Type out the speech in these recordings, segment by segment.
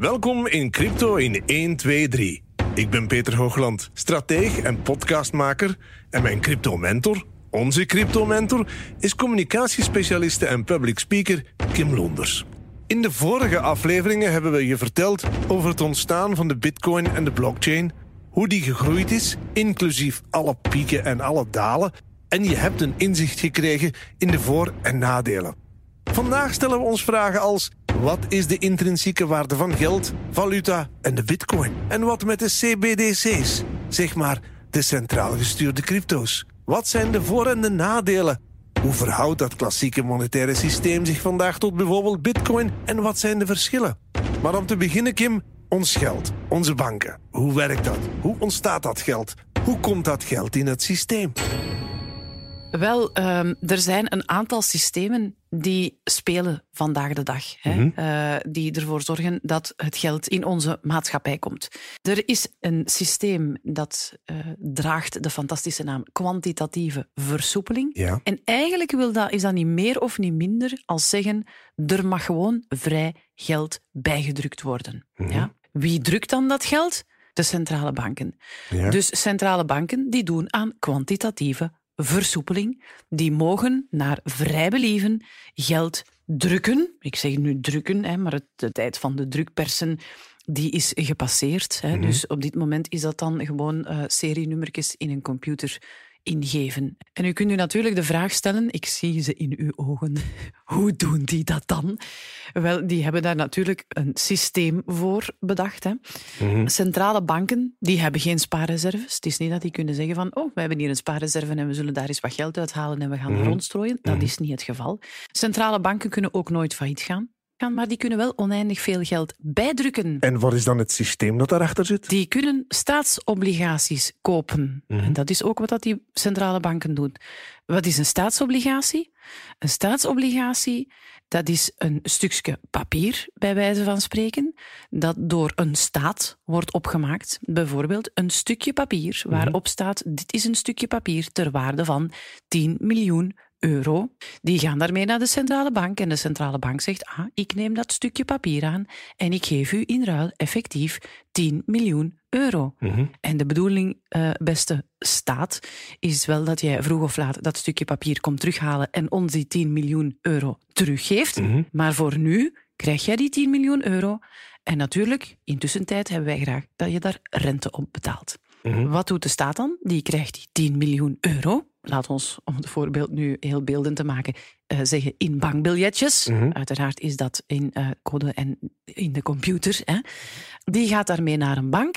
Welkom in Crypto in 1, 2, 3. Ik ben Peter Hoogland, strateeg en podcastmaker. En mijn crypto-mentor, onze crypto-mentor, is communicatiespecialiste en public speaker Kim Londers. In de vorige afleveringen hebben we je verteld over het ontstaan van de bitcoin en de blockchain, hoe die gegroeid is, inclusief alle pieken en alle dalen, en je hebt een inzicht gekregen in de voor- en nadelen. Vandaag stellen we ons vragen als wat is de intrinsieke waarde van geld, valuta en de bitcoin? En wat met de CBDC's, zeg maar de centraal gestuurde crypto's? Wat zijn de voor- en de nadelen? Hoe verhoudt dat klassieke monetaire systeem zich vandaag tot bijvoorbeeld bitcoin en wat zijn de verschillen? Maar om te beginnen, Kim, ons geld, onze banken. Hoe werkt dat? Hoe ontstaat dat geld? Hoe komt dat geld in het systeem? Wel, um, er zijn een aantal systemen die spelen vandaag de dag. Hè? Mm -hmm. uh, die ervoor zorgen dat het geld in onze maatschappij komt. Er is een systeem dat uh, draagt de fantastische naam kwantitatieve versoepeling. Ja. En eigenlijk wil dat, is dat niet meer of niet minder als zeggen, er mag gewoon vrij geld bijgedrukt worden. Mm -hmm. ja? Wie drukt dan dat geld? De centrale banken. Ja. Dus centrale banken die doen aan kwantitatieve versoepeling. Die mogen naar vrij believen geld drukken. Ik zeg nu drukken, hè, maar het, de tijd van de drukpersen die is gepasseerd. Hè. Mhm. Mm -hmm. Dus op dit moment is dat dan gewoon uh, serienummertjes in een computer ingeven. En u kunt u natuurlijk de vraag stellen, ik zie ze in uw ogen, hoe doen die dat dan? Wel, die hebben daar natuurlijk een systeem voor bedacht. Hè. Mhm. Mm -hmm. Centrale banken, die hebben geen spaarreserves. Het is niet dat die kunnen zeggen van, oh, we hebben hier een spaarreserve en we zullen daar eens wat geld uithalen en we gaan Mhm. mm -hmm. rondstrooien. Dat mm -hmm. is niet het geval. Centrale banken kunnen ook nooit failliet gaan maar die kunnen wel oneindig veel geld bijdrukken. En wat is dan het systeem dat daarachter zit? Die kunnen staatsobligaties kopen. Mhm. Mm -hmm. En dat is ook wat dat die centrale banken doen. Wat is een staatsobligatie? Een staatsobligatie, dat is een stukje papier, bij wijze van spreken, dat door een staat wordt opgemaakt. Bijvoorbeeld een stukje papier waarop mm -hmm. staat, dit is een stukje papier ter waarde van 10 miljoen euro. Die gaan daarmee naar de centrale bank en de centrale bank zegt, ah, ik neem dat stukje papier aan en ik geef u in ruil effectief 10 miljoen euro. Mm -hmm. En de bedoeling, uh, beste staat, is wel dat jij vroeg of laat dat stukje papier komt terughalen en ons die 10 miljoen euro teruggeeft. Mm -hmm. Maar voor nu krijg jij die 10 miljoen euro en natuurlijk, intussen tijd hebben wij graag dat je daar rente op betaalt. Mm -hmm. Wat doet de staat dan? Die krijgt die 10 miljoen euro. Laat ons, om het voorbeeld nu heel beeldend te maken, uh, zeggen in bankbiljetjes. Mm -hmm. Uiteraard is dat in uh, code en in de computer. Hè. Die gaat daarmee naar een bank.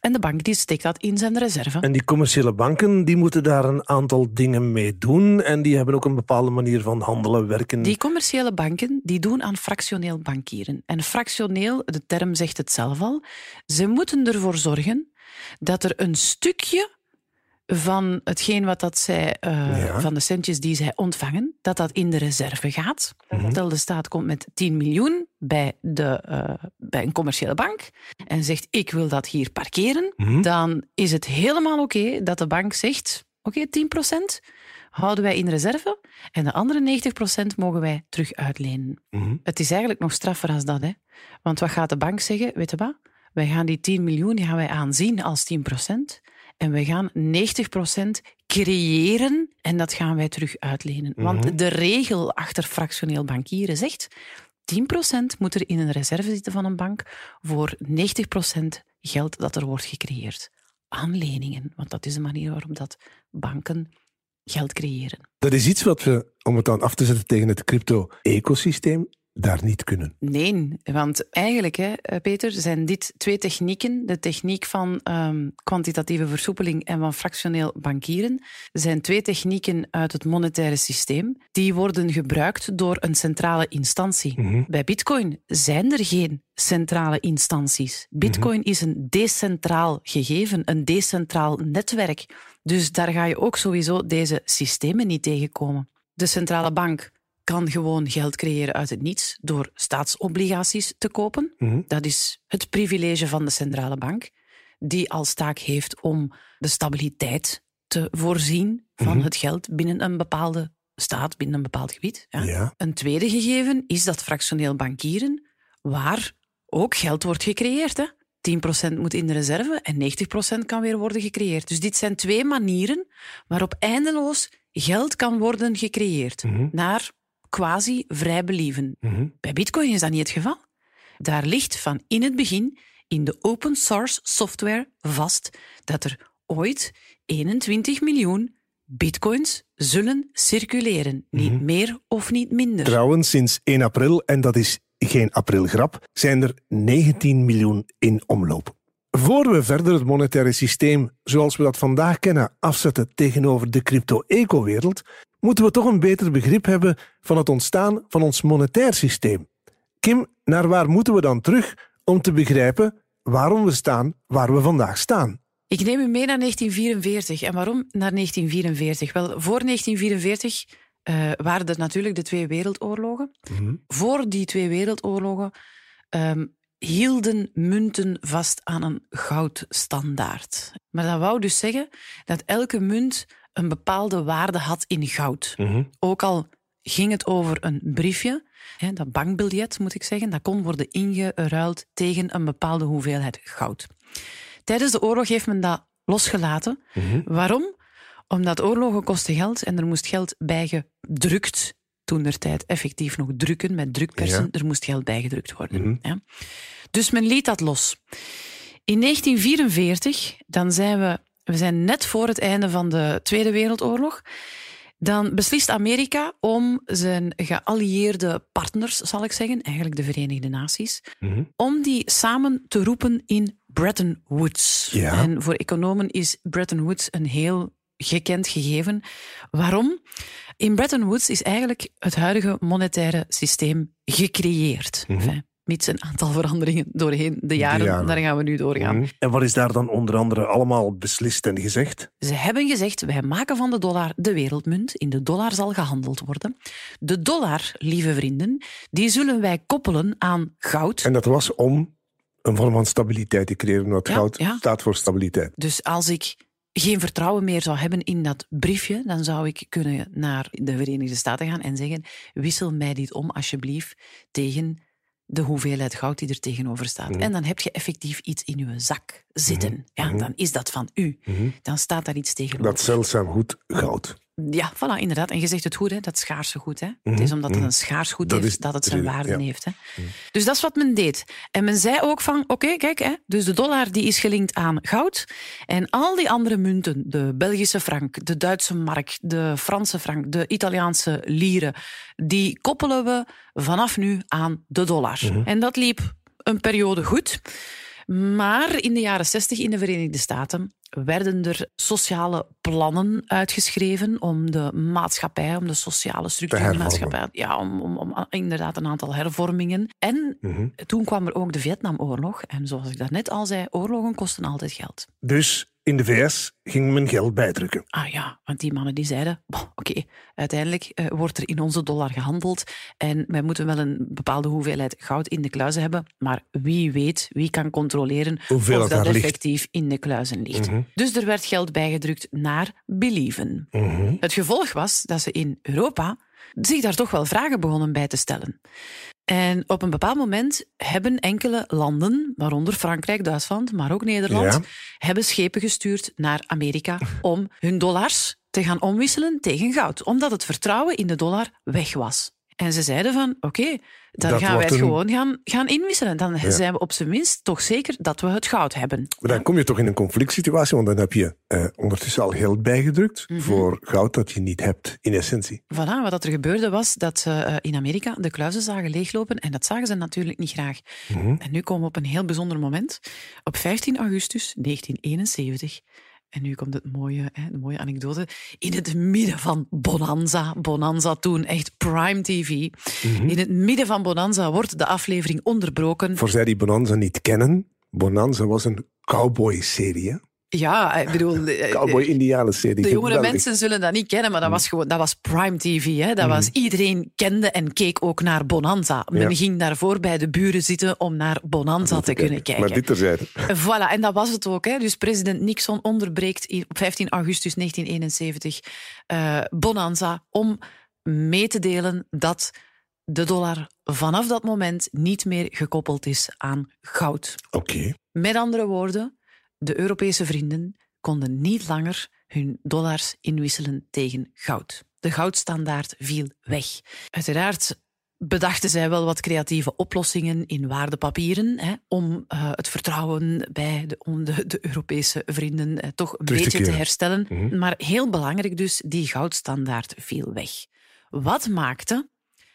En de bank die steekt dat in zijn reserve. En die commerciële banken die moeten daar een aantal dingen mee doen. En die hebben ook een bepaalde manier van handelen, werken. Die commerciële banken die doen aan fractioneel bankieren. En fractioneel, de term zegt het zelf al, ze moeten ervoor zorgen dat er een stukje van hetgeen wat dat zij, uh, ja. van de centjes die zij ontvangen, dat dat in de reserve gaat. Mm -hmm. Stel, de staat komt met 10 miljoen bij, de, uh, bij een commerciële bank en zegt, ik wil dat hier parkeren, mm -hmm. dan is het helemaal oké okay dat de bank zegt, oké, okay, 10% houden wij in reserve en de andere 90% mogen wij terug uitlenen. Mm -hmm. Het is eigenlijk nog straffer als dat, hè? Want wat gaat de bank zeggen? Weet je wat? Wij gaan die 10 miljoen die gaan wij aanzien als 10%. En we gaan 90% creëren en dat gaan wij terug uitlenen. Mm -hmm. Want de regel achter fractioneel bankieren zegt 10% moet er in een reserve zitten van een bank voor 90% geld dat er wordt gecreëerd. Aan leningen, want dat is de manier waarop dat banken geld creëren. Dat is iets wat we, om het dan af te zetten tegen het crypto-ecosysteem, daar niet kunnen. Nee, want eigenlijk, hè, Peter, zijn dit twee technieken. De techniek van um, kwantitatieve versoepeling en van fractioneel bankieren zijn twee technieken uit het monetaire systeem. Die worden gebruikt door een centrale instantie. Mm -hmm. Bij Bitcoin zijn er geen centrale instanties. Bitcoin mm -hmm. is een decentraal gegeven, een decentraal netwerk. Dus daar ga je ook sowieso deze systemen niet tegenkomen. De centrale bank kan gewoon geld creëren uit het niets door staatsobligaties te kopen. Mm -hmm. Dat is het privilege van de centrale bank, die als taak heeft om de stabiliteit te voorzien van Mhm. mm -hmm. het geld binnen een bepaalde staat, binnen een bepaald gebied. Ja. Ja. Een tweede gegeven is dat fractioneel bankieren, waar ook geld wordt gecreëerd. Hè? 10% moet in de reserve en 90% kan weer worden gecreëerd. Dus dit zijn twee manieren waarop eindeloos geld kan worden gecreëerd. Naar quasi vrij believen. Bij Bitcoin is dat niet het geval. Daar ligt van in het begin in de open source software vast dat er ooit 21 miljoen bitcoins zullen circuleren. Niet meer of niet minder. Trouwens, sinds 1 april, en dat is geen aprilgrap, zijn er 19 miljoen in omloop. Voor we verder het monetaire systeem zoals we dat vandaag kennen afzetten tegenover de crypto-eco-wereld, moeten we toch een beter begrip hebben van het ontstaan van ons monetair systeem. Kim, naar waar moeten we dan terug om te begrijpen waarom we staan waar we vandaag staan? Ik neem u mee naar 1944. En waarom naar 1944? Wel, voor 1944 uh, waren er natuurlijk de twee wereldoorlogen. Voor die twee wereldoorlogen ehm, hielden munten vast aan een goudstandaard. Maar dat wou dus zeggen dat elke munt een bepaalde waarde had in goud. Ook al ging het over een briefje, hè, dat bankbiljet moet ik zeggen, dat kon worden ingeruild tegen een bepaalde hoeveelheid goud. Tijdens de oorlog heeft men dat losgelaten. Waarom? Omdat oorlogen kosten geld en er moest geld bijgedrukt. Toen der tijd effectief nog drukken met drukpersen. Er moest geld bijgedrukt worden. Ja. Dus men liet dat los. In 1944, dan zijn we, we zijn net voor het einde van de Tweede Wereldoorlog. Dan beslist Amerika om zijn geallieerde partners, zal ik zeggen, eigenlijk de Verenigde Naties, om die samen te roepen in Bretton Woods. Ja. En voor economen is Bretton Woods een heel gekend gegeven. Waarom? In Bretton Woods is eigenlijk het huidige monetaire systeem gecreëerd. Enfin, mits een aantal veranderingen doorheen de jaren, jaren. daar gaan we nu doorgaan. En wat is daar dan onder andere allemaal beslist en gezegd? Ze hebben gezegd, wij maken van de dollar de wereldmunt. In de dollar zal gehandeld worden. De dollar, lieve vrienden, die zullen wij koppelen aan goud. En dat was om een vorm van stabiliteit te creëren, want Ja, goud ja. staat voor stabiliteit. Dus als ik geen vertrouwen meer zou hebben in dat briefje, dan zou ik kunnen naar de Verenigde Staten gaan en zeggen: wissel mij dit om alsjeblieft tegen de hoeveelheid goud die er tegenover staat. En dan heb je effectief iets in je zak zitten. Ja, dan is dat van u. Dan staat daar iets tegenover. Dat zeldzaam goed goud. Ja, voilà, inderdaad. En je zegt het goed, hè, dat schaarse goed. Hè. Het is omdat het een schaars goed Dat heeft is dat het zijn waarde ja. heeft. Hè. Dus dat is wat men deed. En men zei ook van, oké, kijk, hè, dus de dollar die is gelinkt aan goud. En al die andere munten, de Belgische frank, de Duitse mark, de Franse frank, de Italiaanse lieren, die koppelen we vanaf nu aan de dollar. En dat liep een periode goed. Maar in de jaren 60 in de Verenigde Staten werden er sociale plannen uitgeschreven om de maatschappij, om de sociale structuur van de maatschappij, ja, om, om, om inderdaad een aantal hervormingen. En toen kwam er ook de Vietnamoorlog. En zoals ik daarnet al zei, oorlogen kosten altijd geld. Dus in de VS ging men geld bijdrukken. Ah ja, want die mannen die zeiden, "Boh, oké, uiteindelijk eh, wordt er in onze dollar gehandeld en wij moeten wel een bepaalde hoeveelheid goud in de kluizen hebben, maar wie weet, wie kan controleren Hoeveel of dat ligt. effectief in de kluizen ligt. Dus er werd geld bijgedrukt naar believen. Het gevolg was dat ze in Europa zich daar toch wel vragen begonnen bij te stellen. En op een bepaald moment hebben enkele landen, waaronder Frankrijk, Duitsland, maar ook Nederland, Ja. hebben schepen gestuurd naar Amerika om hun dollars te gaan omwisselen tegen goud, omdat het vertrouwen in de dollar weg was. En ze zeiden van, oké, dan Dat gaan wij het een- gewoon gaan, gaan inwisselen. Dan zijn we op zijn minst toch zeker dat we het goud hebben. Maar dan kom je toch in een conflict situatie, want dan heb je eh, ondertussen al geld bijgedrukt Mhm. voor goud dat je niet hebt, in essentie. Voilà, wat er gebeurde was dat ze eh, in Amerika de kluizen zagen leeglopen en dat zagen ze natuurlijk niet graag. En nu komen we op een heel bijzonder moment. Op 15 augustus 1971, en nu komt het mooie, hè, de mooie anekdote, in het midden van Bonanza, Bonanza toen echt prime TV, in het midden van Bonanza wordt de aflevering onderbroken. Voor zij die Bonanza niet kennen, Bonanza was een cowboy-serie. Ja, ik bedoel... eh, Cowboy-indianen-serie. De jongere mensen zullen dat niet kennen, maar dat was gewoon dat was prime TV. Hè? Dat was, iedereen kende en keek ook naar Bonanza. Men Ja. ging daarvoor bij de buren zitten om naar Bonanza te kunnen kijken. Maar dit terzijde. Voilà, en dat was het ook. Hè. Dus president Nixon onderbreekt op 15 augustus 1971 eh, Bonanza om mee te delen dat de dollar vanaf dat moment niet meer gekoppeld is aan goud. Oké. Met andere woorden, de Europese vrienden konden niet langer hun dollars inwisselen tegen goud. De goudstandaard viel weg. Uiteraard bedachten zij wel wat creatieve oplossingen in waardepapieren hè, om uh, het vertrouwen bij de, de, de Europese vrienden uh, toch een Terug beetje te, herstellen. Mhm. Maar heel belangrijk dus, die goudstandaard viel weg. Wat maakte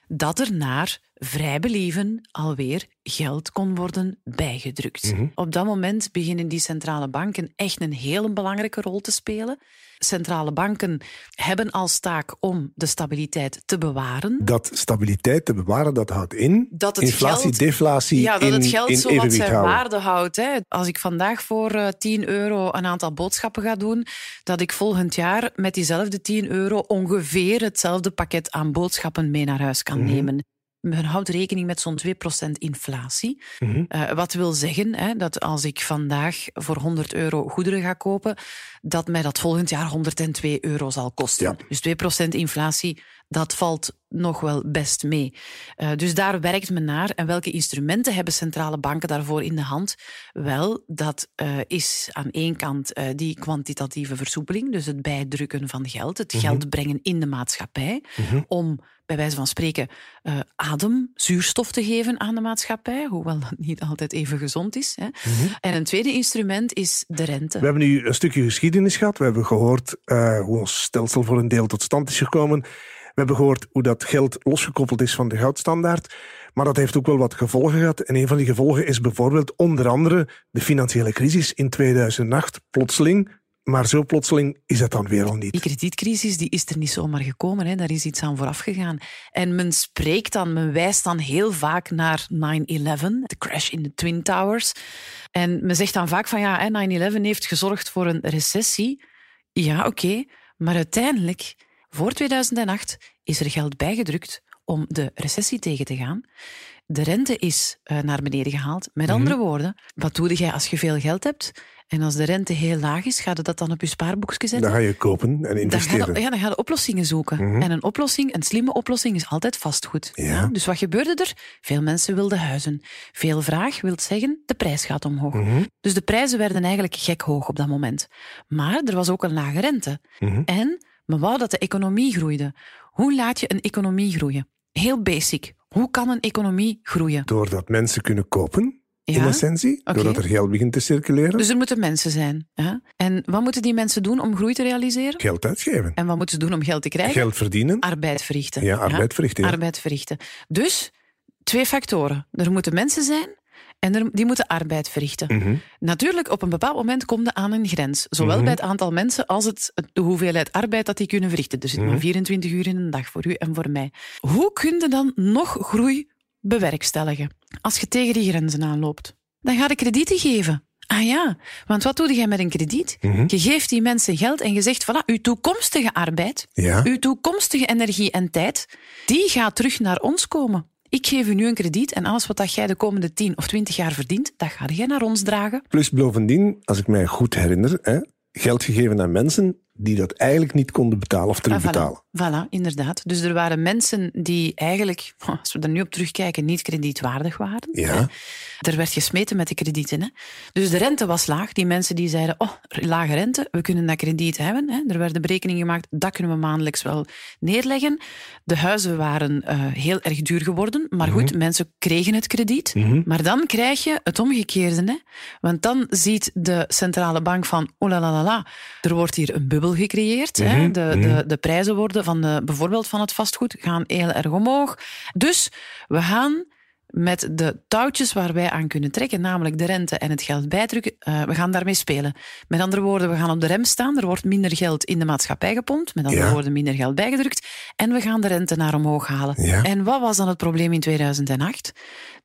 dat er naar vrij believen alweer geld kon worden bijgedrukt. Mhm. Op dat moment beginnen die centrale banken echt een hele belangrijke rol te spelen. Centrale banken hebben als taak om de stabiliteit te bewaren. Dat stabiliteit te bewaren, dat houdt in Dat het inflatie, geld- deflatie Ja, dat in, het geld zo wat zijn houden. waarde houdt. Hè. Als ik vandaag voor eh, 10 euro een aantal boodschappen ga doen, dat ik volgend jaar met diezelfde 10 euro ongeveer hetzelfde pakket aan boodschappen mee naar huis kan Mhm. nemen. Men houdt rekening met zo'n 2% inflatie. Mhm. Eh, wat wil zeggen hè, dat als ik vandaag voor 100 euro goederen ga kopen, dat mij dat volgend jaar 102 euro zal kosten. Ja. Dus 2% inflatie, dat valt nog wel best mee. Eh, dus daar werkt men naar. En welke instrumenten hebben centrale banken daarvoor in de hand? Wel, dat eh, is aan één kant eh, die kwantitatieve versoepeling, dus het bijdrukken van geld, het geld brengen in de maatschappij, Mhm. om bij wijze van spreken adem, zuurstof te geven aan de maatschappij, hoewel dat niet altijd even gezond is. Hè. En een tweede instrument is de rente. We hebben nu een stukje geschiedenis gehad. We hebben gehoord eh, hoe ons stelsel voor een deel tot stand is gekomen. We hebben gehoord hoe dat geld losgekoppeld is van de goudstandaard. Maar dat heeft ook wel wat gevolgen gehad. En een van die gevolgen is bijvoorbeeld onder andere de financiële crisis in 2008. Plotseling. Maar zo plotseling is dat dan weer al niet. Die kredietcrisis die is er niet zomaar gekomen, hè. daar is iets aan vooraf gegaan. En men spreekt dan, men wijst dan heel vaak naar 9-11, de crash in de Twin Towers. En men zegt dan vaak van ja, hè, 9-11 heeft gezorgd voor een recessie. Ja, oké, maar uiteindelijk, voor 2008, is er geld bijgedrukt om de recessie tegen te gaan. De rente is eh, naar beneden gehaald. Met andere woorden, wat doe jij als je veel geld hebt? En als de rente heel laag is, ga je dat dan op je spaarboekje zetten? Dan ga je kopen en Dan ga, investeren. je, ja, dan ga je oplossingen zoeken. En een oplossing, een slimme oplossing, is altijd vastgoed. Ja. Dus wat gebeurde er? Veel mensen wilden huizen. Veel vraag wil zeggen, de prijs gaat omhoog. Mhm. Dus de prijzen werden eigenlijk gek hoog op dat moment. Maar er was ook een lage rente. Mhm. En men wou dat de economie groeide. Hoe laat je een economie groeien? Heel basic. Hoe kan een economie groeien? Doordat mensen kunnen kopen, in Ja? essentie. Oké. Doordat er geld begint te circuleren. Dus er moeten mensen zijn. Ja? En wat moeten die mensen doen om groei te realiseren? Geld uitgeven. En wat moeten ze doen om geld te krijgen? Geld verdienen. Arbeid verrichten. Ja, arbeid verrichten. ja. arbeid verrichten. Dus twee factoren. Er moeten mensen zijn en er, die moeten arbeid verrichten. Mhm. Natuurlijk, op een bepaald moment komt er aan een grens. Zowel Mhm. bij het aantal mensen als het, de hoeveelheid arbeid dat die kunnen verrichten. Er zit maar 24 uur in een dag voor u en voor mij. Hoe kun je dan nog groei bewerkstelligen als je tegen die grenzen aanloopt? Dan ga je kredieten geven. Ah ja, want wat doe jij met een krediet? Mhm. Je geeft die mensen geld en je zegt, voilà, uw toekomstige arbeid, Ja. uw toekomstige energie en tijd, die gaat terug naar ons komen. Ik geef u nu een krediet en alles wat dat jij de komende 10 of 20 jaar verdient, dat ga jij naar ons dragen. Plus bovendien, als ik mij goed herinner, hè, geld gegeven aan mensen die dat eigenlijk niet konden betalen of Ah, terugbetalen. voilà, voilà, inderdaad. Dus er waren mensen die eigenlijk, als we er nu op terugkijken, niet kredietwaardig waren. Ja. Er werd gesmeten met de kredieten. Hè. Dus de rente was laag. Die mensen die zeiden, oh, lage rente, we kunnen dat krediet hebben. Hè. Er werden berekeningen gemaakt, dat kunnen we maandelijks wel neerleggen. De huizen waren eh, heel erg duur geworden. Maar goed, mensen kregen het krediet. Maar dan krijg je het omgekeerde. Hè. Want dan ziet de centrale bank van, oh la la la la, er wordt hier een bubbel gecreëerd. Hè. De, de, de prijzen worden van de, bijvoorbeeld van het vastgoed gaan heel erg omhoog. Dus we gaan met de touwtjes waar wij aan kunnen trekken, namelijk de rente en het geld bijdrukken, eh, we gaan daarmee spelen. Met andere woorden, we gaan op de rem staan, er wordt minder geld in de maatschappij gepompt, met andere Ja. woorden minder geld bijgedrukt, en we gaan de rente naar omhoog halen. Ja. En wat was dan het probleem in 2008?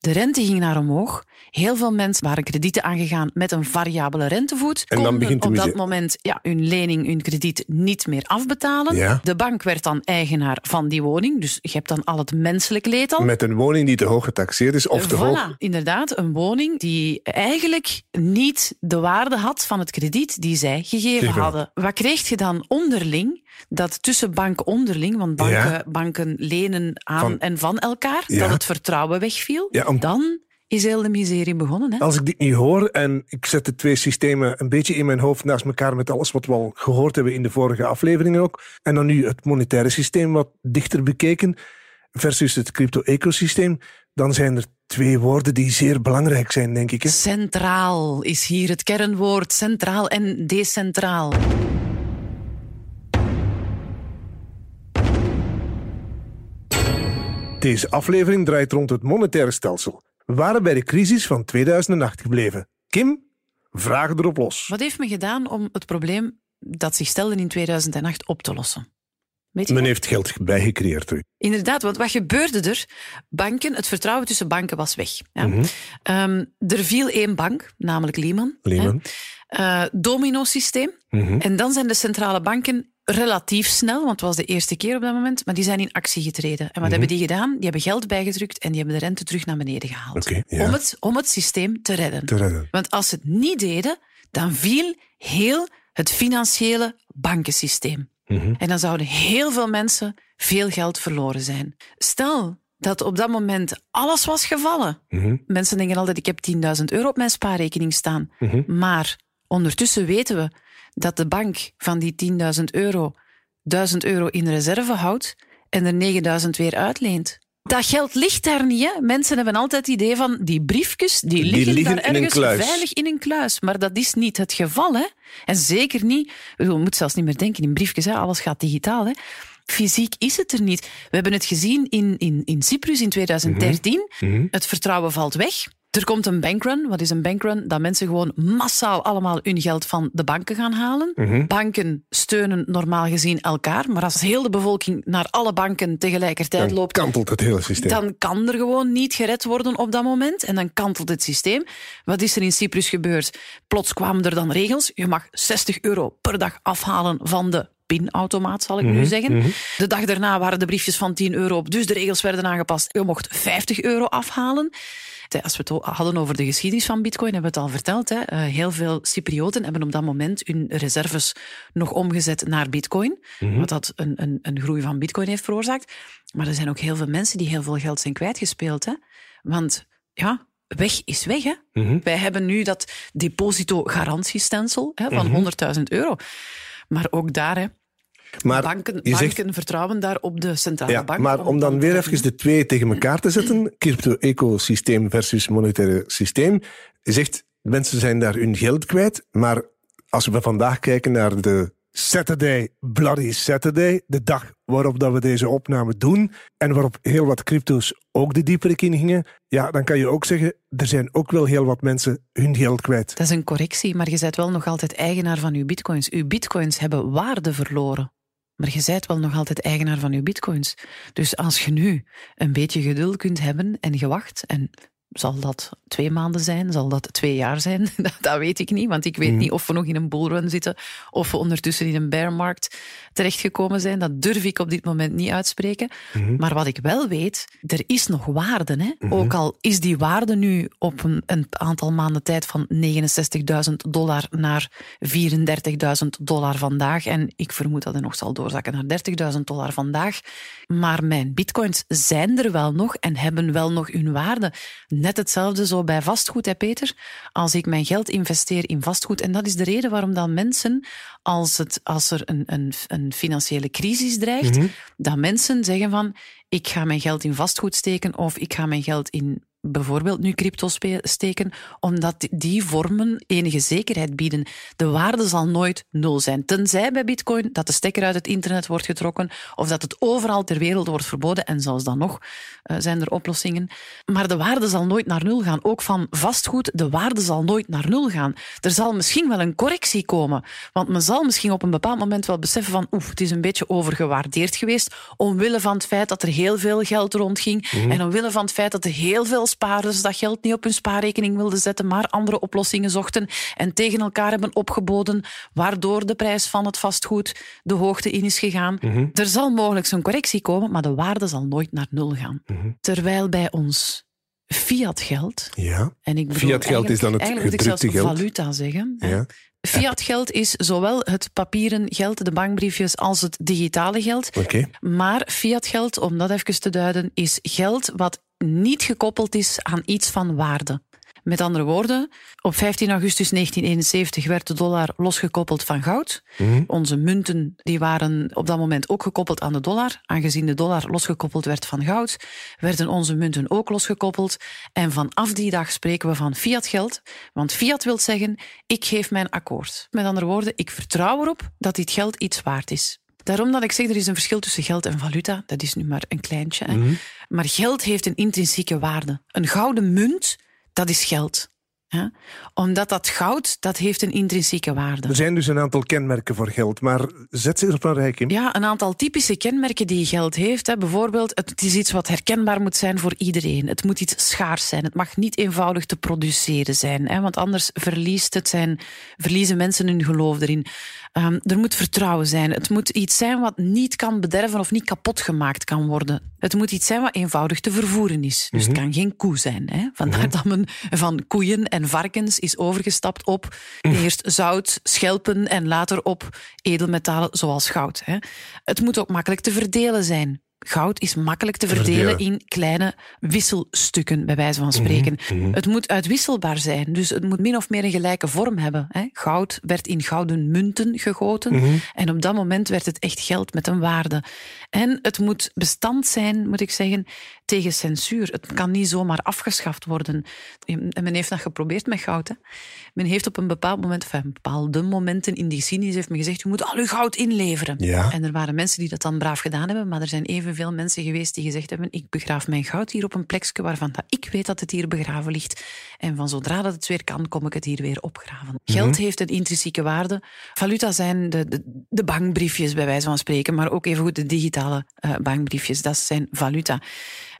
De rente ging naar omhoog. Heel veel mensen waren kredieten aangegaan met een variabele rentevoet. En dan begint op dat moment ja, hun lening, hun krediet niet meer afbetalen. Ja. De bank werd dan eigenaar van die woning. Dus je hebt dan al het menselijk leed al. Met een woning die te hoog getaxeerd is of te Voilà, hoog. inderdaad, een woning die eigenlijk niet de waarde had van het krediet die zij gegeven Gegeven. hadden. Wat kreeg je dan onderling? Dat tussen banken onderling, want banken, Ja. banken lenen aan Van- en van elkaar, Ja. dat het vertrouwen wegviel. Ja, om- Dan is heel de miserie begonnen. Hè? Als ik dit nu hoor en ik zet de twee systemen een beetje in mijn hoofd naast elkaar met alles wat we al gehoord hebben in de vorige afleveringen ook, en dan nu het monetaire systeem wat dichter bekeken versus het crypto-ecosysteem, dan zijn er twee woorden die zeer belangrijk zijn, denk ik. Hè? Centraal is hier het kernwoord. Centraal en decentraal. Deze aflevering draait rond het monetaire stelsel. We waren bij de crisis van 2008 gebleven. Kim, vragen erop los. Wat heeft men gedaan om het probleem dat zich stelde in 2008 op te lossen? Men heeft geld bijgecreëerd. Inderdaad, want wat gebeurde er? Banken, het vertrouwen tussen banken was weg. Ja. Mhm. Ehm, er viel één bank, namelijk Lehman. Lehman. Eh, domino-systeem. Mhm. En dan zijn de centrale banken relatief snel, want het was de eerste keer op dat moment, maar die zijn in actie getreden. En wat Mhm. hebben die gedaan? Die hebben geld bijgedrukt en die hebben de rente terug naar beneden gehaald. Ja. om, het, om het systeem te redden. Te redden. Want als ze het niet deden, dan viel heel het financiële bankensysteem. Mhm. En dan zouden heel veel mensen veel geld verloren zijn. Stel dat op dat moment alles was gevallen. Mhm. Mensen denken altijd, ik heb 10.000 euro op mijn spaarrekening staan. Maar ondertussen weten we dat de bank van die 10.000 euro 1000 euro in reserve houdt en er 9000 weer uitleent. Dat geld ligt daar niet. Hè? Mensen hebben altijd het idee van die briefjes, die liggen, liggen daar ergens veilig in een kluis. Maar dat is niet het geval. Hè? En zeker niet, ik bedoel, je moet zelfs niet meer denken in briefjes, hè? alles gaat digitaal. Hè? Fysiek is het er niet. We hebben het gezien in, in, in Cyprus in 2013. Mhm. Het vertrouwen valt weg. Er komt een bankrun. Wat is een bankrun? Dat mensen gewoon massaal allemaal hun geld van de banken gaan halen. Mhm. Banken steunen normaal gezien elkaar. Maar als heel de bevolking naar alle banken tegelijkertijd Dan loopt, kantelt het hele systeem. dan kan er gewoon niet gered worden op dat moment. En dan kantelt het systeem. Wat is er in Cyprus gebeurd? Plots kwamen er dan regels. Je mag 60 euro per dag afhalen van de pinautomaat, zal ik Mhm, nu zeggen. De dag daarna waren de briefjes van 10 euro op, dus de regels werden aangepast. Je mocht 50 euro afhalen. Als we het hadden over de geschiedenis van Bitcoin, hebben we het al verteld. Hè? Eh, Heel veel Cyprioten hebben op dat moment hun reserves nog omgezet naar Bitcoin. Wat dat een, een, een groei van Bitcoin heeft veroorzaakt. Maar er zijn ook heel veel mensen die heel veel geld zijn kwijtgespeeld. Hè? Want ja, weg is weg. Hè? Mhm. Wij hebben nu dat depositogarantiestelsel van 100.000 euro. Maar ook daar, hè, maar banken, je zegt banken vertrouwen daar op de centrale Ja, bank. maar om dan weer even de twee tegen elkaar te zetten, crypto-ecosysteem versus monetaire systeem, je zegt, mensen zijn daar hun geld kwijt, maar als we vandaag kijken naar de Saturday, Bloody Saturday, de dag waarop dat we deze opname doen en waarop heel wat crypto's ook de dieperik in gingen, ja, dan kan je ook zeggen, er zijn ook wel heel wat mensen hun geld kwijt. Dat is een correctie, maar je bent wel nog altijd eigenaar van je bitcoins. Uw bitcoins hebben waarde verloren. Maar je bent wel nog altijd eigenaar van je bitcoins. Dus als je nu een beetje geduld kunt hebben en gewacht, en zal dat twee maanden zijn, zal dat twee jaar zijn, dat, dat weet ik niet, want ik weet niet of we nog in een bullrun zitten of we ondertussen in een bearmarkt terechtgekomen zijn. Dat durf ik op dit moment niet uitspreken. Maar wat ik wel weet, er is nog waarde. Hè? Ook al is die waarde nu op een, een aantal maanden tijd van 69.000 dollar naar 34.000 dollar vandaag. En ik vermoed dat hij nog zal doorzakken naar 30.000 dollar vandaag. Maar mijn bitcoins zijn er wel nog en hebben wel nog hun waarde. Net hetzelfde zo bij vastgoed, hè Peter? Als ik mijn geld investeer in vastgoed. En dat is de reden waarom dan mensen, als, het, als er een, een, een financiële crisis dreigt, dat mensen zeggen van, ik ga mijn geld in vastgoed steken of ik ga mijn geld in bijvoorbeeld nu crypto steken, omdat die vormen enige zekerheid bieden. De waarde zal nooit nul zijn. Tenzij bij bitcoin dat de stekker uit het internet wordt getrokken of dat het overal ter wereld wordt verboden. En zelfs dan nog eh, zijn er oplossingen. Maar de waarde zal nooit naar nul gaan. Ook van vastgoed, de waarde zal nooit naar nul gaan. Er zal misschien wel een correctie komen. Want men zal misschien op een bepaald moment wel beseffen van oef, het is een beetje overgewaardeerd geweest omwille van het feit dat er heel veel geld rondging en omwille van het feit dat er heel veel spaarders dat geld niet op hun spaarrekening wilden zetten, maar andere oplossingen zochten en tegen elkaar hebben opgeboden, waardoor de prijs van het vastgoed de hoogte in is gegaan. Er zal mogelijk zo'n correctie komen, maar de waarde zal nooit naar nul gaan. Terwijl bij ons fiat geld, Ja, en ik bedoel Fiat geld is dan het eigenlijk moet ik zelfs gedrukte geld. valuta zeggen, ja. Fiat geld is zowel het papieren geld, de bankbriefjes, als het digitale geld. Maar fiat geld, om dat even te duiden, is geld wat niet gekoppeld is aan iets van waarde. Met andere woorden, op 15 augustus 1971 werd de dollar losgekoppeld van goud. Onze munten die waren op dat moment ook gekoppeld aan de dollar. Aangezien de dollar losgekoppeld werd van goud, werden onze munten ook losgekoppeld. En vanaf die dag spreken we van fiat geld. Want fiat wil zeggen, ik geef mijn akkoord. Met andere woorden, ik vertrouw erop dat dit geld iets waard is. Daarom dat ik zeg, er is een verschil tussen geld en valuta. Dat is nu maar een kleintje. Hè. Maar geld heeft een intrinsieke waarde. Een gouden munt, dat is geld. Omdat dat goud, dat heeft een intrinsieke waarde. Er zijn dus een aantal kenmerken voor geld, maar zet ze er rij, Kim. Ja, een aantal typische kenmerken die geld heeft. Hè. Bijvoorbeeld, het is iets wat herkenbaar moet zijn voor iedereen. Het moet iets schaars zijn. Het mag niet eenvoudig te produceren zijn. Hè, want anders verliest het zijn, verliezen mensen hun geloof erin. Ehm, er moet vertrouwen zijn. Het moet iets zijn wat niet kan bederven of niet kapot gemaakt kan worden. Het moet iets zijn wat eenvoudig te vervoeren is. Dus het kan geen koe zijn. Hè. Vandaar dat men van koeien en varkens is overgestapt op eerst zout, schelpen en later op edelmetalen zoals goud. Hè. Het moet ook makkelijk te verdelen zijn. Goud is makkelijk te verdelen, in kleine wisselstukken, bij wijze van spreken. Het moet uitwisselbaar zijn, dus het moet min of meer een gelijke vorm hebben. Hè. Goud werd in gouden munten gegoten en op dat moment werd het echt geld met een waarde. En het moet bestand zijn, moet ik zeggen, tegen censuur. Het kan niet zomaar afgeschaft worden. En men heeft dat geprobeerd met goud. Hè. Men heeft op een bepaald moment, enfin, bepaalde momenten in die geschiedenis, heeft men gezegd, je moet al uw goud inleveren. Ja. En er waren mensen die dat dan braaf gedaan hebben, maar er zijn evenveel mensen geweest die gezegd hebben, ik begraaf mijn goud hier op een plekje waarvan dat ik weet dat het hier begraven ligt. En van zodra dat het weer kan, kom ik het hier weer opgraven. Geld heeft een intrinsieke waarde. Valuta zijn de, de, de bankbriefjes, bij wijze van spreken, maar ook evengoed de digitale eh, bankbriefjes. Dat zijn valuta.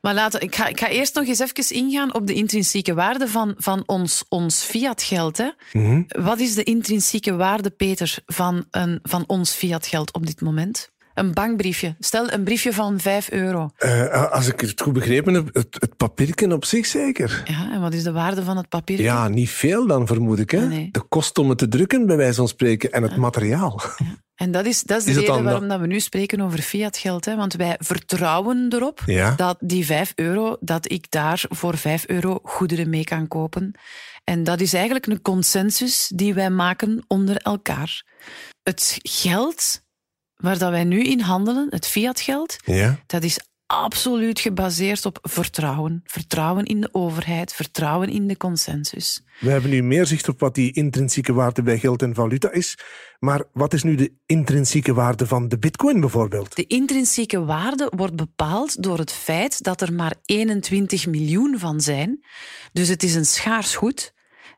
Maar laten, ik, ga, ik ga eerst nog eens even ingaan op de intrinsieke waarde van, van ons, ons fiatgeld. Hè. Wat is de intrinsieke waarde, Peter, van, een, van ons fiatgeld op dit moment? Een bankbriefje. Stel een briefje van 5 euro. Eh, als ik het goed begrepen heb, het, het papierken op zich zeker. Ja, en wat is de waarde van het papier? Ja, niet veel dan, vermoed ik. Hè? Nee. De kost om het te drukken, bij wijze van spreken, en het materiaal. En dat is, dat is de Is reden dan waarom dat we nu spreken over fiatgeld. Hè? Want wij vertrouwen erop Ja. dat die 5 euro, dat ik daar voor 5 euro goederen mee kan kopen. En dat is eigenlijk een consensus die wij maken onder elkaar. Het geld waar dat wij nu in handelen, het fiatgeld, Ja. dat is absoluut gebaseerd op vertrouwen. Vertrouwen in de overheid, vertrouwen in de consensus. We hebben nu meer zicht op wat die intrinsieke waarde bij geld en valuta is. Maar wat is nu de intrinsieke waarde van de bitcoin bijvoorbeeld? De intrinsieke waarde wordt bepaald door het feit dat er maar 21 miljoen van zijn. Dus het is een schaars goed.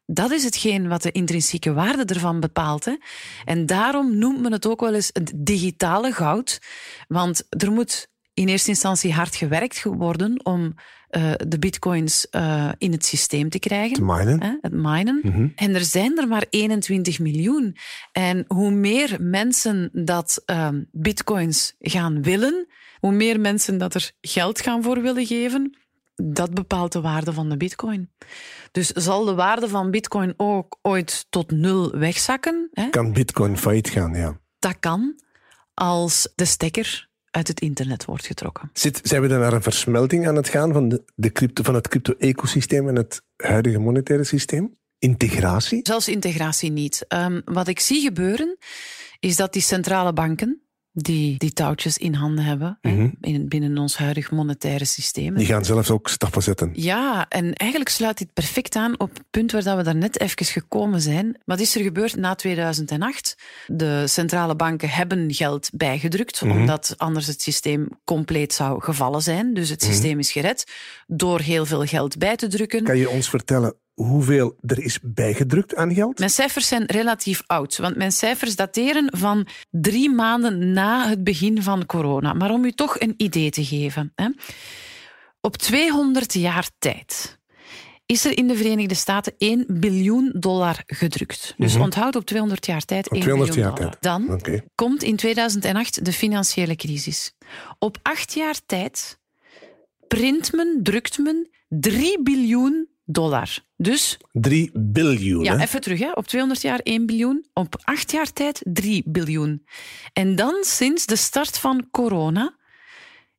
Dat is hetgeen wat de intrinsieke waarde ervan bepaalt. Hè. En daarom noemt men het ook wel eens het digitale goud. Want er moet in eerste instantie hard gewerkt worden om eh, de bitcoins eh, in het systeem te krijgen. Te minen. Hè, het minen. En er zijn er maar 21 miljoen. En hoe meer mensen dat ehm, bitcoins gaan willen, hoe meer mensen dat er geld gaan voor willen geven, dat bepaalt de waarde van de bitcoin. Dus zal de waarde van bitcoin ook ooit tot nul wegzakken? Hè? Kan bitcoin failliet gaan, ja. Dat kan als de stekker uit het internet wordt getrokken. Zit, zijn we dan naar een versmelting aan het gaan van, de, de crypto, van het crypto-ecosysteem en het huidige monetaire systeem? Integratie? Zelfs integratie niet. Ehm, wat ik zie gebeuren, is dat die centrale banken, die die touwtjes in handen hebben, hè, in, binnen ons huidig monetaire systeem. Die gaan zelfs ook stappen zetten. Ja, en eigenlijk sluit dit perfect aan op het punt waar dat we daarnet even gekomen zijn. Wat is er gebeurd na 2008? De centrale banken hebben geld bijgedrukt, omdat anders het systeem compleet zou gevallen zijn. Dus het systeem is gered door heel veel geld bij te drukken. Kan je ons vertellen hoeveel er is bijgedrukt aan geld? Mijn cijfers zijn relatief oud, want mijn cijfers dateren van drie maanden na het begin van corona. Maar om u toch een idee te geven. Hè. Op 200 jaar tijd is er in de Verenigde Staten 1 biljoen dollar gedrukt. Dus onthoud op 200 jaar tijd 1 200 biljoen jaar dollar. tijd. Dan komt in 2008 de financiële crisis. Op acht jaar tijd print men, drukt men 3 biljoen dollar. Dus 3 biljoen. ja, hè? even terug. Hè. Op 200 jaar 1 biljoen. Op 8 jaar tijd 3 biljoen. En dan sinds de start van corona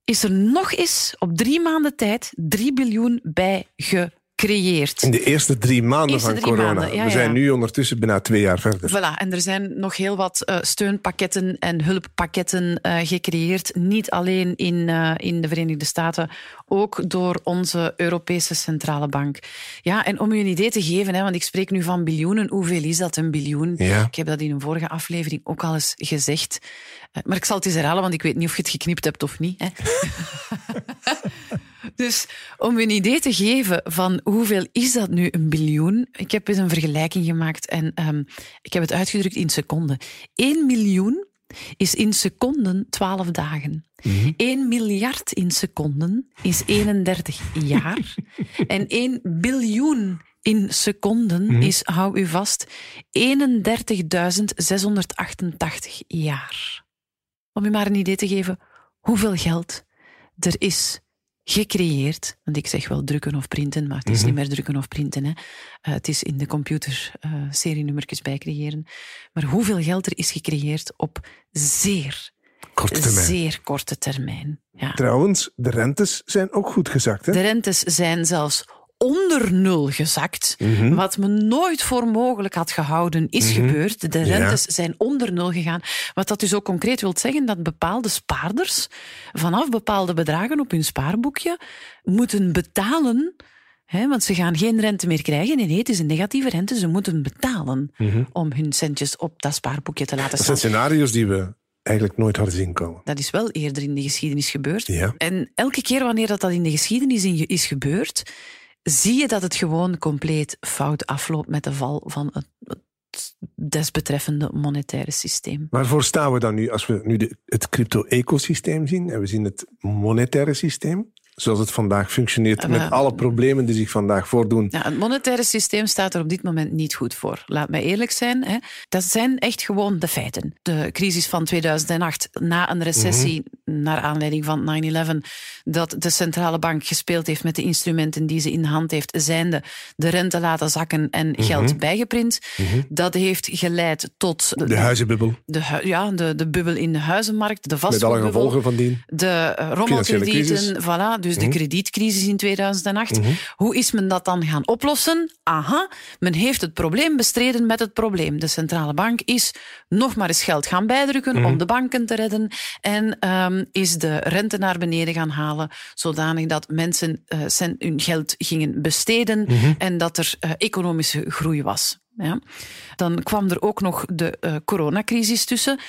is er nog eens op drie maanden tijd 3 biljoen bij gecreëerd. In de eerste drie maanden Eerste van drie corona. maanden, ja, We zijn ja. nu ondertussen bijna twee jaar verder. Voilà, en er zijn nog heel wat eh, steunpakketten en hulppakketten eh, gecreëerd. Niet alleen in, eh, in de Verenigde Staten, ook door onze Europese Centrale Bank. Ja, en om u een idee te geven, hè, want ik spreek nu van biljoenen. Hoeveel is dat, een biljoen? Ja. Ik heb dat in een vorige aflevering ook al eens gezegd. Maar ik zal het eens herhalen, want ik weet niet of je het geknipt hebt of niet. Hè. Dus om u een idee te geven van hoeveel is dat nu, een biljoen? Ik heb eens een vergelijking gemaakt en ehm, ik heb het uitgedrukt in seconden. 1 miljoen is in seconden 12 dagen. 1 miljard in seconden is 31 jaar. en 1 biljoen in seconden is, hou u vast, 31.688 jaar. Om u maar een idee te geven hoeveel geld er is gecreëerd. Want ik zeg wel drukken of printen, maar het is niet meer drukken of printen. Hè. Eh, het is in de computer eh serienummertjes bijcreëren. Maar hoeveel geld er is gecreëerd op zeer, Korte termijn. zeer korte termijn. Ja. Trouwens, de rentes zijn ook goed gezakt. Hè? De rentes zijn zelfs onder nul gezakt. Mhm. Wat men nooit voor mogelijk had gehouden, is gebeurd. De Ja. rentes zijn onder nul gegaan. Wat dat dus ook concreet wil zeggen dat bepaalde spaarders vanaf bepaalde bedragen op hun spaarboekje moeten betalen. Hè, want ze gaan geen rente meer krijgen. Nee, nee, het is een negatieve rente. Ze moeten betalen om hun centjes op dat spaarboekje te laten Dat staan. zijn scenario's die we eigenlijk nooit hadden zien komen. Dat is wel eerder in de geschiedenis gebeurd. Ja. En elke keer wanneer dat, dat in de geschiedenis is gebeurd, zie je dat het gewoon compleet fout afloopt met de val van het, desbetreffende monetaire systeem. Waarvoor staan we dan nu als we nu de, het crypto-ecosysteem zien en we zien het monetaire systeem, zoals het vandaag functioneert, met alle problemen die zich vandaag voordoen? Ja, het monetaire systeem staat er op dit moment niet goed voor. Laat mij eerlijk zijn. Hè. Dat zijn echt gewoon de feiten. De crisis van 2008, na een recessie, naar aanleiding van 9-11, dat de centrale bank gespeeld heeft met de instrumenten die ze in de hand heeft, zijnde de rente laten zakken en geld bijgeprint. Dat heeft geleid tot De huizenbubbel, de, ja, de, de bubbel in de huizenmarkt, de met alle vastgoedbubbel. gevolgen van die. De eh. Mhm. rommelkredieten, voilà, dus de kredietcrisis in 2008. Hoe is men dat dan gaan oplossen? Aha, men heeft het probleem bestreden met het probleem. De centrale bank is nog maar eens geld gaan bijdrukken Mhm. om de banken te redden en ehm, is de rente naar beneden gaan halen, zodanig dat mensen eh, hun geld gingen besteden Mhm. en dat er eh, economische groei was. Ja. Dan kwam er ook nog de eh, coronacrisis tussen.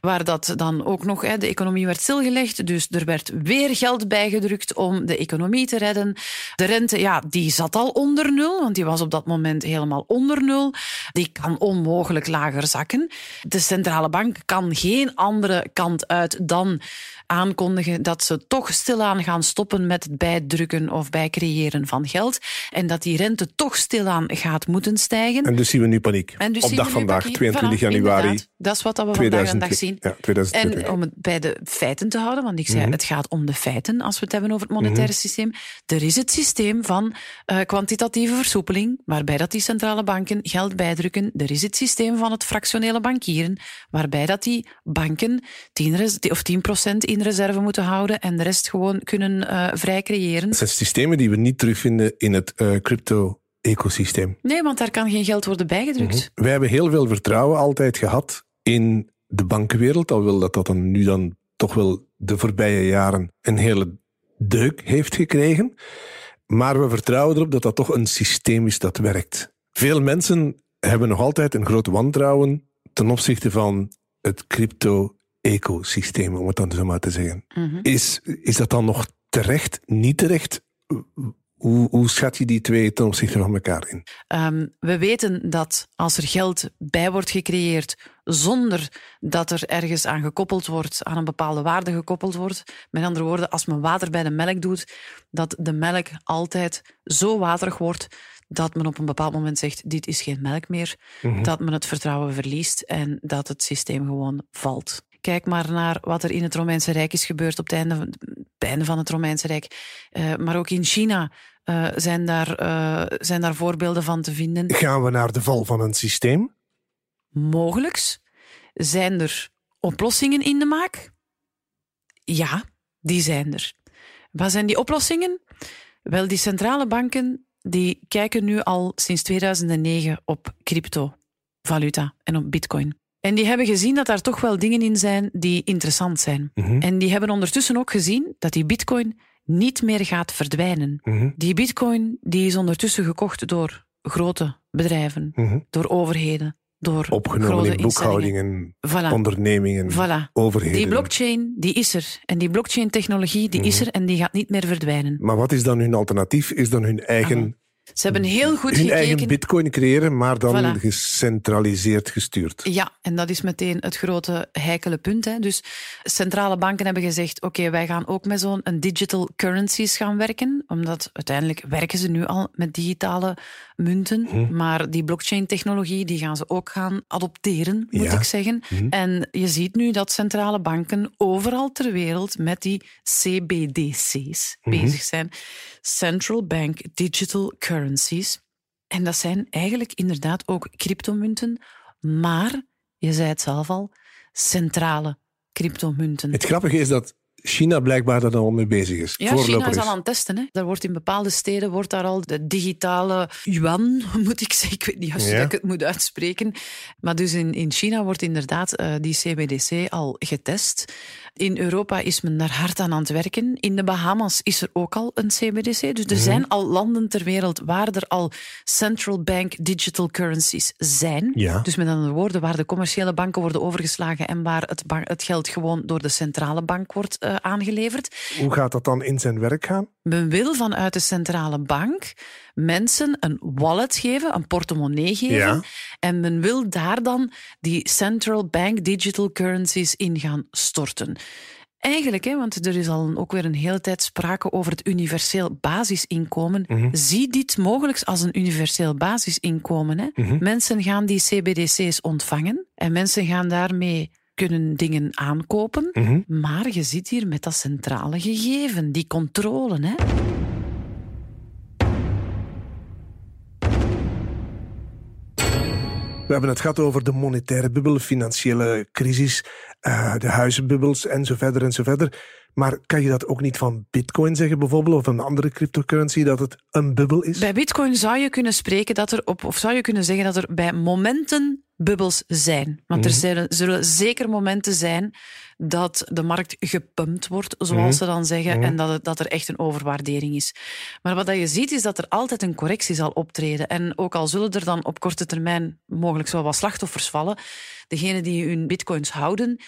Waar dat dan ook nog, hè, de economie werd stilgelegd. Dus er werd weer geld bijgedrukt om de economie te redden. De rente, ja, die zat al onder nul, want die was op dat moment helemaal onder nul. Die kan onmogelijk lager zakken. De centrale bank kan geen andere kant uit dan aankondigen dat ze toch stilaan gaan stoppen met het bijdrukken of bijcreëren van geld. En dat die rente toch stilaan gaat moeten stijgen. En dus zien we nu paniek. En dus Op dag vandaag, paniek. 22 Voilà, januari inderdaad. Dat is wat we vandaag aan dag 2020. zien. Ja, 2020. En om het bij de feiten te houden, want ik zei, het gaat om de feiten als we het hebben over het monetaire systeem. Er is het systeem van eh, kwantitatieve versoepeling, waarbij dat die centrale banken geld bijdrukken. Er is het systeem van het fractionele bankieren, waarbij dat die banken 10, res- of 10% in reserve moeten houden en de rest gewoon kunnen eh, vrij creëren. Dat zijn systemen die we niet terugvinden in het eh, crypto-ecosysteem. Nee, want daar kan geen geld worden bijgedrukt. Wij hebben heel veel vertrouwen altijd gehad in de bankenwereld, alhoewel dat dat dan nu dan toch wel de voorbije jaren een hele deuk heeft gekregen. Maar we vertrouwen erop dat dat toch een systeem is dat werkt. Veel mensen hebben nog altijd een groot wantrouwen ten opzichte van het crypto-ecosysteem, om het dan zo maar te zeggen. Mhm. Is, is dat dan nog terecht, niet terecht? Hoe, hoe schat je die twee ten opzichte van elkaar in? Ehm, we weten dat als er geld bij wordt gecreëerd zonder dat er ergens aan gekoppeld wordt, aan een bepaalde waarde gekoppeld wordt. Met andere woorden, als men water bij de melk doet, dat de melk altijd zo waterig wordt dat men op een bepaald moment zegt, dit is geen melk meer. Dat men het vertrouwen verliest en dat het systeem gewoon valt. Kijk maar naar wat er in het Romeinse Rijk is gebeurd op het einde, het einde van het Romeinse Rijk. Uh, maar ook in China uh, zijn, daar, uh, zijn daar voorbeelden van te vinden. Gaan we naar de val van een systeem? Mogelijks. Zijn er oplossingen in de maak? Ja, die zijn er. Wat zijn die oplossingen? Wel, die centrale banken die kijken nu al sinds 2009 op cryptovaluta en op bitcoin. En die hebben gezien dat daar toch wel dingen in zijn die interessant zijn. Mhm. En die hebben ondertussen ook gezien dat die bitcoin niet meer gaat verdwijnen. Mhm. Die bitcoin die is ondertussen gekocht door grote bedrijven, Mhm. door overheden, door Opgenomen grote in boekhoudingen, Voilà. ondernemingen, Voilà. overheden. Die blockchain, die is er. En die blockchain-technologie, die Mhm. is er en die gaat niet meer verdwijnen. Maar wat is dan hun alternatief? Is dan hun eigen, Ze hebben heel goed hun gekeken... eigen bitcoin creëren, maar dan Voilà. gecentraliseerd gestuurd? Ja, en dat is meteen het grote heikele punt. Hè. Dus centrale banken hebben gezegd, oké, wij gaan ook met zo'n een digital currencies gaan werken, omdat uiteindelijk werken ze nu al met digitale munten, Mhm. maar die blockchain-technologie die gaan ze ook gaan adopteren, moet Ja. ik zeggen. Mhm. En je ziet nu dat centrale banken overal ter wereld met die CBDC's Mhm. bezig zijn. Central Bank Digital En dat zijn eigenlijk inderdaad ook cryptomunten, maar, je zei het zelf al, centrale cryptomunten. Het grappige is dat China blijkbaar daar al mee bezig is. Ja, China is is. al aan het testen. Hè. Daar wordt in bepaalde steden wordt daar al de digitale yuan, moet ik zeggen. Ik weet niet juist hoe ik het moet uitspreken. Maar dus in, in China wordt inderdaad eh, die CBDC al getest. In Europa is men daar hard aan aan het werken. In de Bahamas is er ook al een CBDC. Dus er Mhm. zijn al landen ter wereld waar er al central bank digital currencies zijn. Ja. Dus met andere woorden, waar de commerciële banken worden overgeslagen en waar het, het geld gewoon door de centrale bank wordt eh, aangeleverd. Hoe gaat dat dan in zijn werk gaan? Men wil vanuit de centrale bank mensen een wallet geven, een portemonnee geven. Ja. En men wil daar dan die central bank digital currencies in gaan storten. Eigenlijk, hè, want er is al ook weer een hele tijd sprake over het universeel basisinkomen. Mhm. Zie dit mogelijk als een universeel basisinkomen. Hè? Mhm. Mensen gaan die CBDC's ontvangen en mensen gaan daarmee kunnen dingen aankopen. Mhm. Maar je zit hier met dat centrale gegeven, die controle. Hè? We hebben het gehad over de monetaire bubbel, financiële crisis, eh, de huizenbubbels en zo verder en zo verder. Maar kan je dat ook niet van bitcoin zeggen bijvoorbeeld, of een andere cryptocurrency, dat het een bubbel is? Bij Bitcoin zou je kunnen spreken dat er op, of zou je kunnen zeggen dat er bij momenten bubbels zijn. Want er Mhm. zullen, zullen zeker momenten zijn dat de markt gepumpt wordt, zoals Mhm. ze dan zeggen, Mhm. en dat, het, dat er echt een overwaardering is. Maar wat dat je ziet, is dat er altijd een correctie zal optreden. En ook al zullen er dan op korte termijn mogelijk zo wat slachtoffers vallen, degenen die hun bitcoins houden.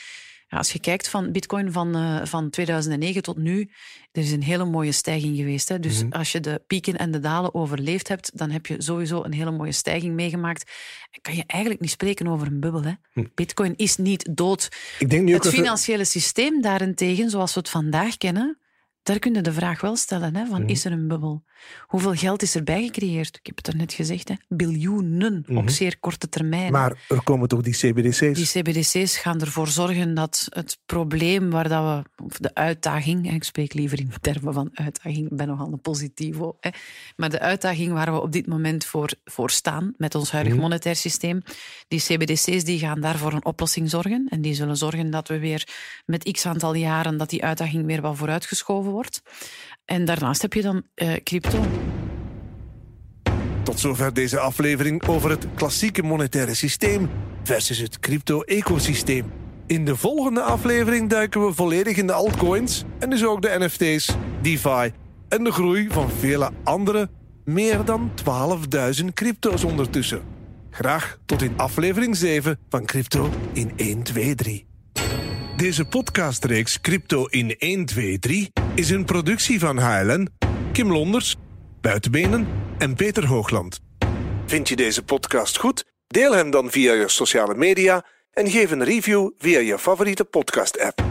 Ja, als je kijkt van bitcoin van, eh, van 2009 tot nu, er is een hele mooie stijging geweest. Hè? Dus Mhm. als je de pieken en de dalen overleefd hebt, dan heb je sowieso een hele mooie stijging meegemaakt. En kan je eigenlijk niet spreken over een bubbel. Hè? Hm. Bitcoin is niet dood. Ik denk nu ook Het we- financiële systeem daarentegen, zoals we het vandaag kennen, daar kun je de vraag wel stellen: hè, van, Mhm. is er een bubbel? Hoeveel geld is erbij gecreëerd? Ik heb het er net gezegd, hè? biljoenen Mhm. op zeer korte termijn. Maar er komen toch die CBDC's? Die CBDC's gaan ervoor zorgen dat het probleem waar dat we, of de uitdaging, ik spreek liever in termen van uitdaging, ik ben nogal een positivo, hè, maar de uitdaging waar we op dit moment voor, voor staan met ons huidig Mhm. monetair systeem, die CBDC's die gaan daarvoor een oplossing zorgen en die zullen zorgen dat we weer met x aantal jaren dat die uitdaging weer wat vooruitgeschoven wordt. En daarnaast heb je dan eh, crypto. Tot zover deze aflevering over het klassieke monetaire systeem versus het crypto-ecosysteem. In de volgende aflevering duiken we volledig in de altcoins en dus ook de NFT's, DeFi en de groei van vele andere, meer dan 12.000 crypto's ondertussen. Graag tot in aflevering 7 van Crypto in 1, 2, 3. Deze podcastreeks Crypto in 1, 2, 3 is een productie van HLN, Kim Londers, Buitenbenen en Peter Hoogland. Vind je deze podcast goed? Deel hem dan via je sociale media en geef een review via je favoriete podcast-app.